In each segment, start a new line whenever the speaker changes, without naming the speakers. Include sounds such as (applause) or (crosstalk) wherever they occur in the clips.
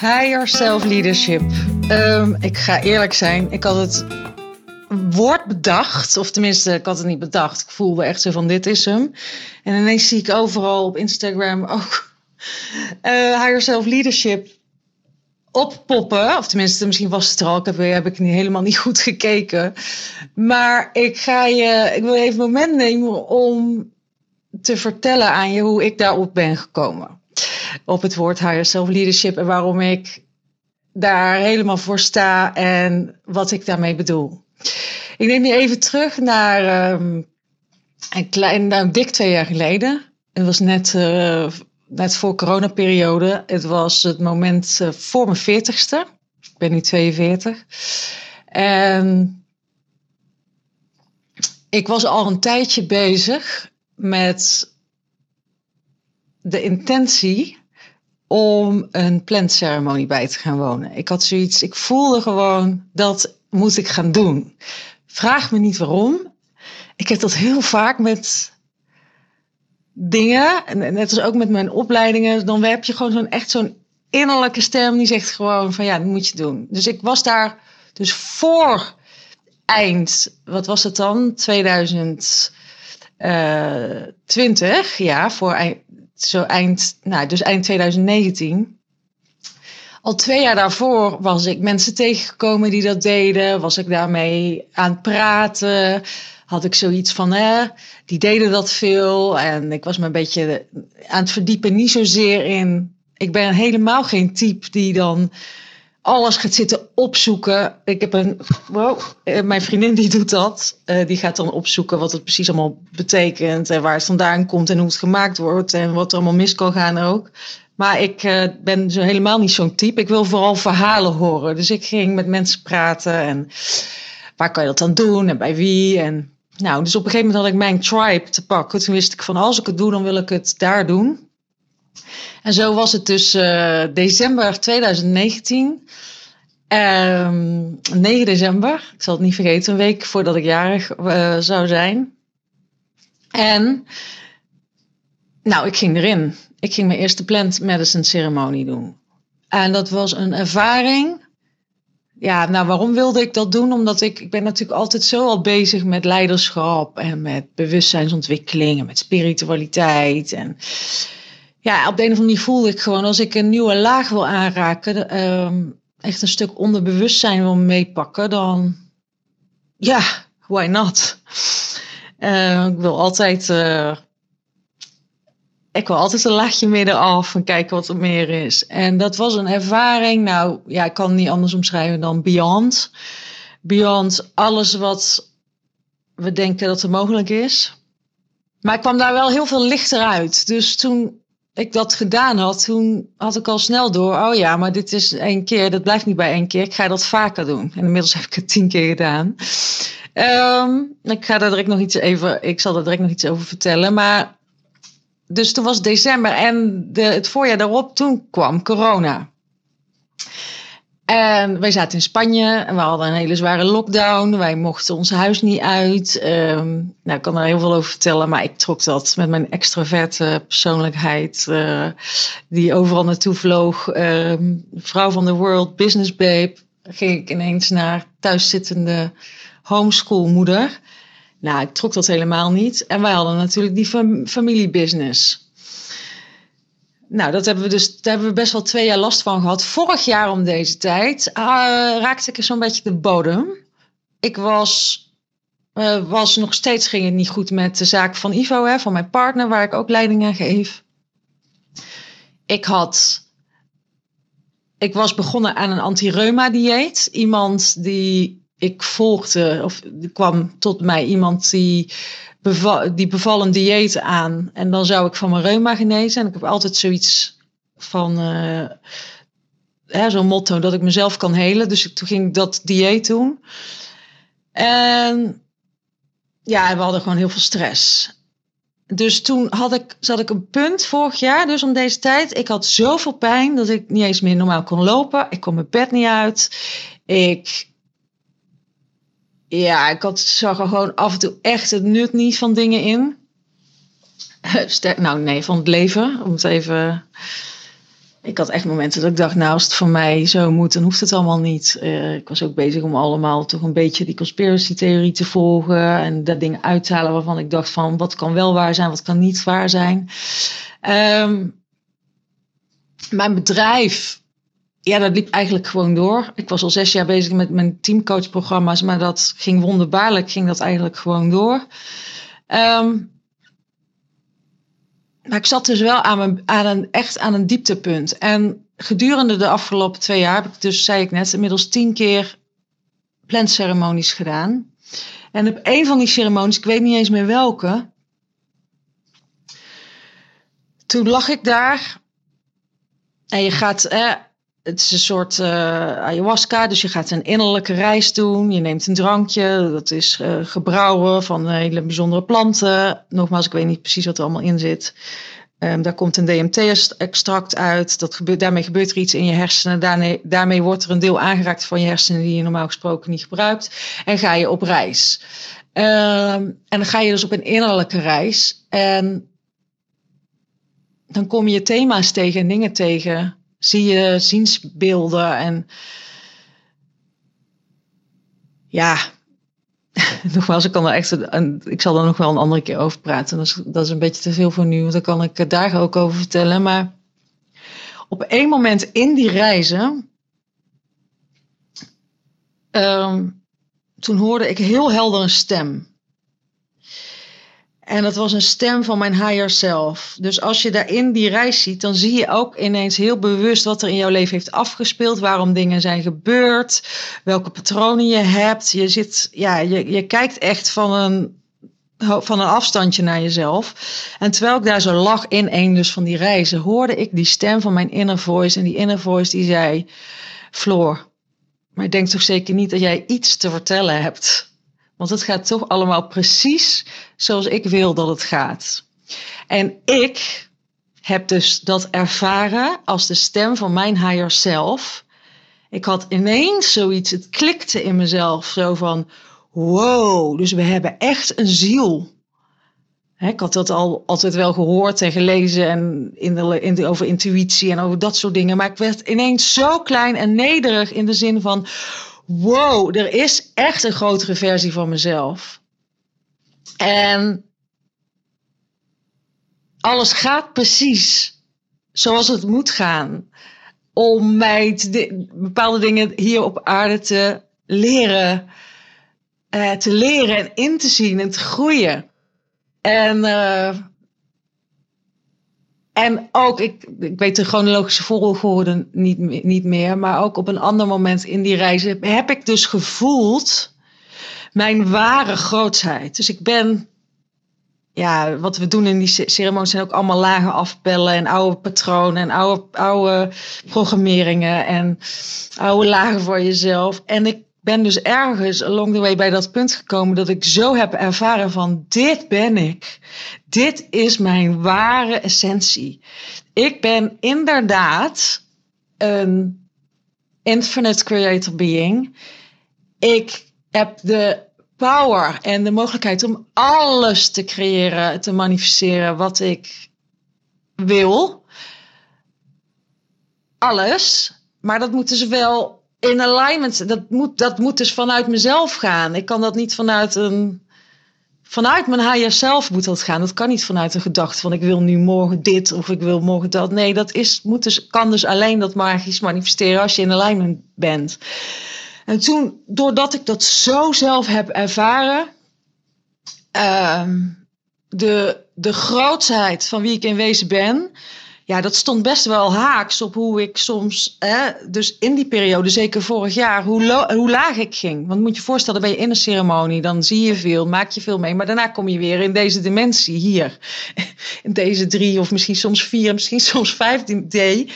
Higher self leadership. Ehm, ik ga eerlijk zijn, ik had het woord bedacht, of tenminste, ik had het niet bedacht. Ik voelde echt zo van: dit is hem. En ineens zie ik overal op Instagram ook uh, (laughs) higher self leadership oppoppen. Of tenminste, misschien was het er al. Ik heb, heb ik niet, helemaal niet goed gekeken. Maar ik ga je, ik wil even een moment nemen om te vertellen aan je hoe ik daarop ben gekomen op het woord higher self leadership en waarom ik daar helemaal voor sta en wat ik daarmee bedoel. Ik neem je even terug naar um, een klein, nou, dik twee jaar geleden. Het was net, uh, net voor coronaperiode. Het was het moment uh, voor mijn veertigste. Ik ben nu 42. En ik was al een tijdje bezig met de intentie om een plantceremonie bij te gaan wonen. Ik had zoiets, ik voelde gewoon dat moet ik gaan doen. Vraag me niet waarom. Ik heb dat heel vaak met dingen, en net als ook met mijn opleidingen, dan heb je gewoon zo'n echt zo'n innerlijke stem die zegt gewoon van ja, dat moet je doen. Dus ik was daar dus voor eind, wat was het dan? 2020, ja, voor eind, zo eind, nou, dus eind 2019. Al twee jaar daarvoor was ik mensen tegengekomen die dat deden. Was ik daarmee aan het praten. Had ik zoiets van, hè, die deden dat veel. En ik was me een beetje aan het verdiepen. Niet zozeer in. Ik ben helemaal geen type die dan alles gaat zitten opzoeken. Ik heb een, wow, eh, mijn vriendin die doet dat. Uh, die gaat dan opzoeken wat het precies allemaal betekent en waar het vandaan komt en hoe het gemaakt wordt en wat er allemaal mis kan gaan ook. Maar ik uh, ben zo helemaal niet zo'n type. Ik wil vooral verhalen horen. Dus ik ging met mensen praten en waar kan je dat dan doen en bij wie. En nou, dus op een gegeven moment had ik mijn tribe te pakken. Toen wist ik van als ik het doe, dan wil ik het daar doen. En zo was het dus uh, december 2019. Um, 9 december, ik zal het niet vergeten, een week voordat ik jarig uh, zou zijn. En nou, ik ging erin. Ik ging mijn eerste plant medicine ceremonie doen. En dat was een ervaring. Ja, nou, waarom wilde ik dat doen? Omdat ik, ik ben natuurlijk altijd zo al bezig met leiderschap en met bewustzijnsontwikkeling en met spiritualiteit. En ja, op de een of andere manier voelde ik gewoon als ik een nieuwe laag wil aanraken, um, echt een stuk onderbewustzijn wil meepakken, dan ja, why not? Uh, ik wil altijd, uh, ik wil altijd een laagje midden af en kijken wat er meer is. En dat was een ervaring, nou ja, ik kan het niet anders omschrijven dan beyond. Beyond alles wat we denken dat er mogelijk is. Maar ik kwam daar wel heel veel lichter uit. Dus toen ik dat gedaan had, toen had ik al snel door. Oh ja, maar dit is één keer, dat blijft niet bij één keer. Ik ga dat vaker doen. En inmiddels heb ik het tien keer gedaan. Um, ik ga daar direct nog iets even, ik zal daar direct nog iets over vertellen. Maar dus toen was december en de, het voorjaar daarop, toen kwam corona. En wij zaten in Spanje en we hadden een hele zware lockdown. Wij mochten ons huis niet uit. Um, nou, ik kan er heel veel over vertellen, maar ik trok dat met mijn extraverte persoonlijkheid, uh, die overal naartoe vloog. Um, vrouw van de world, business babe, ging ik ineens naar thuiszittende homeschoolmoeder. Nou, ik trok dat helemaal niet. En wij hadden natuurlijk die fam familiebusiness. Nou, dat hebben we dus, daar hebben we best wel twee jaar last van gehad. Vorig jaar om deze tijd uh, raakte ik zo'n beetje de bodem. Ik was, uh, was nog steeds, ging het niet goed met de zaak van Ivo, hè, van mijn partner, waar ik ook leiding aan geef. Ik had, ik was begonnen aan een anti-reuma dieet. Iemand die ik volgde, of er kwam tot mij iemand die beval, die beval een dieet aan en dan zou ik van mijn reuma genezen. En ik heb altijd zoiets van uh, zo'n motto dat ik mezelf kan helen. Dus toen ging ik dat dieet doen. En ja, we hadden gewoon heel veel stress. Dus toen had ik, zat ik een punt vorig jaar, dus om deze tijd. Ik had zoveel pijn dat ik niet eens meer normaal kon lopen. Ik kon mijn bed niet uit. Ik ja, ik had, zag er gewoon af en toe echt het nut niet van dingen in. nou, nee, van het leven. Om het even. ik had echt momenten dat ik dacht, nou als het voor mij zo moet, dan hoeft het allemaal niet. Uh, ik was ook bezig om allemaal toch een beetje die conspiracy theorie te volgen en dat dingen uit te halen waarvan ik dacht van wat kan wel waar zijn, wat kan niet waar zijn. Um, mijn bedrijf, ja, dat liep eigenlijk gewoon door. Ik was al zes jaar bezig met mijn teamcoachprogramma's, maar dat ging wonderbaarlijk, ging dat eigenlijk gewoon door. Um, maar ik zat dus wel aan, mijn, aan een, echt aan een dieptepunt. En gedurende de afgelopen twee jaar heb ik dus, zei ik net, inmiddels tien keer plantceremonies gedaan. En op een van die ceremonies, ik weet niet eens meer welke, toen lag ik daar en je gaat, het is een soort uh, ayahuasca, dus je gaat een innerlijke reis doen. Je neemt een drankje, dat is uh, gebrouwen van hele bijzondere planten. Nogmaals, ik weet niet precies wat er allemaal in zit. Um, daar komt een DMT-extract uit. Dat gebeurt, daarmee gebeurt er iets in je hersenen. Daarmee, daarmee wordt er een deel aangeraakt van je hersenen die je normaal gesproken niet gebruikt. En ga je op reis. Um, en dan ga je dus op een innerlijke reis. En dan kom je thema's tegen en dingen tegen zie je ziensbeelden en ja, (laughs) nogmaals, ik kan er echt een, ik zal er nog wel een andere keer over praten. Dat is, dat is een beetje te veel voor nu, want dan kan ik daar ook over vertellen. Maar op één moment in die reizen, um, toen hoorde ik heel helder een stem. En dat was een stem van mijn higher self. Dus als je daarin die reis ziet, dan zie je ook ineens heel bewust wat er in jouw leven heeft afgespeeld, waarom dingen zijn gebeurd, welke patronen je hebt. Je, zit, ja, je, je kijkt echt van een, van een afstandje naar jezelf. En terwijl ik daar zo lag in een dus van die reizen, hoorde ik die stem van mijn inner voice. En die inner voice die zei, Floor, maar ik denk toch zeker niet dat jij iets te vertellen hebt. Want het gaat toch allemaal precies zoals ik wil dat het gaat. En ik heb dus dat ervaren als de stem van mijn higher self. Ik had ineens zoiets, het klikte in mezelf, zo van, wow, dus we hebben echt een ziel. ik had dat al altijd wel gehoord en gelezen en in de, over intuïtie en over dat soort dingen. Maar ik werd ineens zo klein en nederig in de zin van, wow, er is echt een grotere versie van mezelf. En alles gaat precies zoals het moet gaan. Om mij bepaalde dingen hier op aarde te leren. Uh, te leren en in te zien en te groeien. En uh, en ook, ik, ik weet de chronologische volgorde niet, niet meer, maar ook op een ander moment in die reis heb ik dus gevoeld mijn ware grootheid. Dus ik ben, ja, wat we doen in die ceremonies zijn ook allemaal lagen afpellen en oude patronen en oude, oude programmeringen en oude lagen voor jezelf. En ik ben dus ergens along the way bij dat punt gekomen dat ik zo heb ervaren van dit ben ik. Dit is mijn ware essentie. Ik ben inderdaad een infinite creator being. Ik heb de power en de mogelijkheid om alles te creëren, te manifesteren wat ik wil. Alles. Maar dat moet dus wel in alignment, dat moet, dat moet dus vanuit mezelf gaan. Ik kan dat niet vanuit een. Vanuit mijn higher self moet dat gaan. Dat kan niet vanuit een gedachte van ik wil nu morgen dit of ik wil morgen dat. Nee, dat is, moet dus, kan dus alleen dat magisch manifesteren als je in alignment bent. En toen, doordat ik dat zo zelf heb ervaren, uh, de, de grootheid van wie ik in wezen ben, ja, dat stond best wel haaks op hoe ik soms, hè, dus in die periode, zeker vorig jaar, hoe, hoe laag ik ging. Want moet je voorstellen, ben je in een ceremonie, dan zie je veel, maak je veel mee, maar daarna kom je weer in deze dimensie hier. (laughs) In deze drie of misschien soms vier, (laughs) misschien soms vijf D. Uh,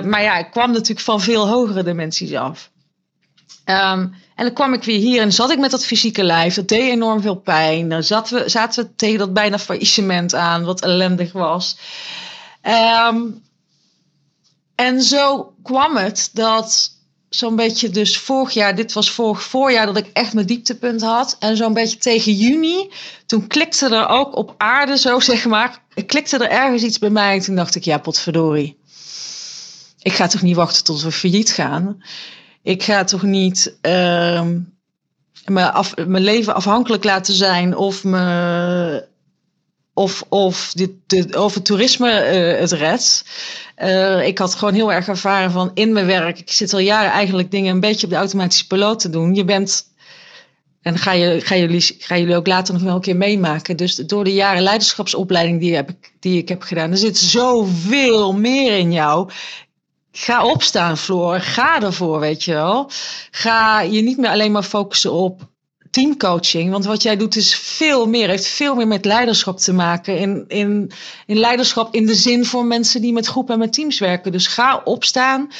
maar ja, ik kwam natuurlijk van veel hogere dimensies af. Um, en dan kwam ik weer hier en zat ik met dat fysieke lijf. Dat deed enorm veel pijn. Dan zaten zaten we tegen dat bijna faillissement aan, wat ellendig was. Um, en zo kwam het dat zo'n beetje dus vorig jaar, dit was vorig voorjaar dat ik echt mijn dieptepunt had. En zo'n beetje tegen juni, toen klikte er ook op aarde zo (laughs) zeg maar, klikte er ergens iets bij mij. En toen dacht ik, ja potverdorie. ik ga toch niet wachten tot we failliet gaan. Ik ga toch niet ehm, me af, mijn leven afhankelijk laten zijn of, me, of, of, dit, toerisme uh, het redt. Uh, ik had gewoon heel erg ervaren van in mijn werk. Ik zit al jaren eigenlijk dingen een beetje op de automatische piloot te doen. Je bent en ga, je, ga, jullie, ga jullie ook later nog wel een keer meemaken. Dus door de jaren leiderschapsopleiding die, heb, die ik heb gedaan, er zit zoveel meer in jou. Ga opstaan, Floor. Ga ervoor, weet je wel. Ga je niet meer alleen maar focussen op teamcoaching. Want wat jij doet is veel meer, heeft veel meer met leiderschap te maken. In, in, in leiderschap in de zin voor mensen die met groepen en met teams werken. Dus ga opstaan.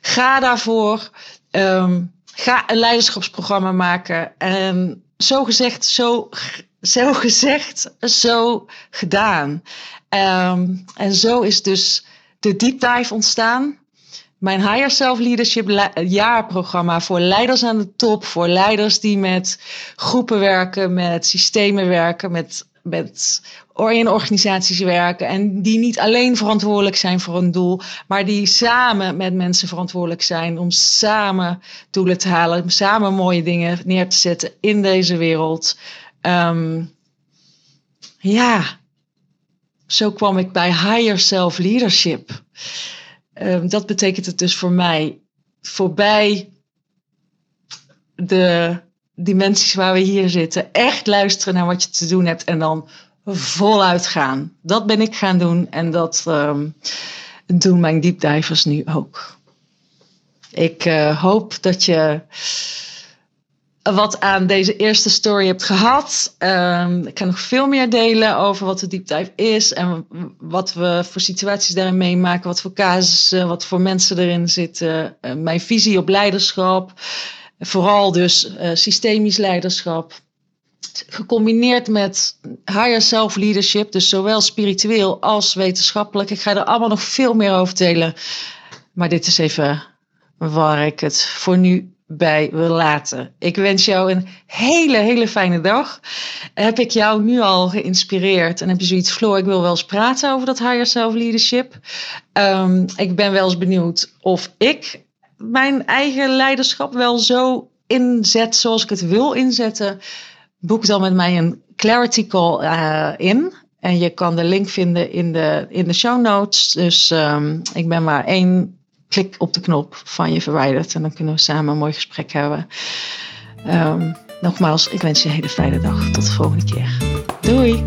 Ga daarvoor. Um, ga een leiderschapsprogramma maken. En zo gezegd, zo, zo (laughs) gezegd, zo gedaan. Um, en zo is dus de deep dive ontstaan. Mijn Higher Self Leadership jaarprogramma voor leiders aan de top, voor leiders die met groepen werken, met systemen werken, met, met in organisaties werken en die niet alleen verantwoordelijk zijn voor een doel, maar die samen met mensen verantwoordelijk zijn om samen doelen te halen, om samen mooie dingen neer te zetten in deze wereld. Um, ja, zo kwam ik bij Higher Self Leadership. Um, dat betekent het dus voor mij voorbij de dimensies waar we hier zitten. Echt luisteren naar wat je te doen hebt en dan voluit gaan. Dat ben ik gaan doen en dat um, doen mijn deepdivers nu ook. Ik uh, hoop dat je wat aan deze eerste story hebt gehad. Um, ik kan nog veel meer delen over wat de deep dive is en wat we voor situaties daarin meemaken, wat voor casussen, wat voor mensen erin zitten, uh, mijn visie op leiderschap, vooral dus uh, systemisch leiderschap gecombineerd met higher self leadership, dus zowel spiritueel als wetenschappelijk. Ik ga er allemaal nog veel meer over delen. Maar dit is even waar ik het voor nu bij wil laten. Ik wens jou een hele, hele fijne dag. Heb ik jou nu al geïnspireerd en heb je zoiets, Floor, ik wil wel eens praten over dat higher self leadership. Um, ik ben wel eens benieuwd of ik mijn eigen leiderschap wel zo inzet zoals ik het wil inzetten boek dan met mij een clarity call uh, in. En je kan de link vinden in de, in de show notes. Dus um, ik ben maar één klik op de knop van je verwijderd. En dan kunnen we samen een mooi gesprek hebben. Um, nogmaals, ik wens je een hele fijne dag. Tot de volgende keer. Doei!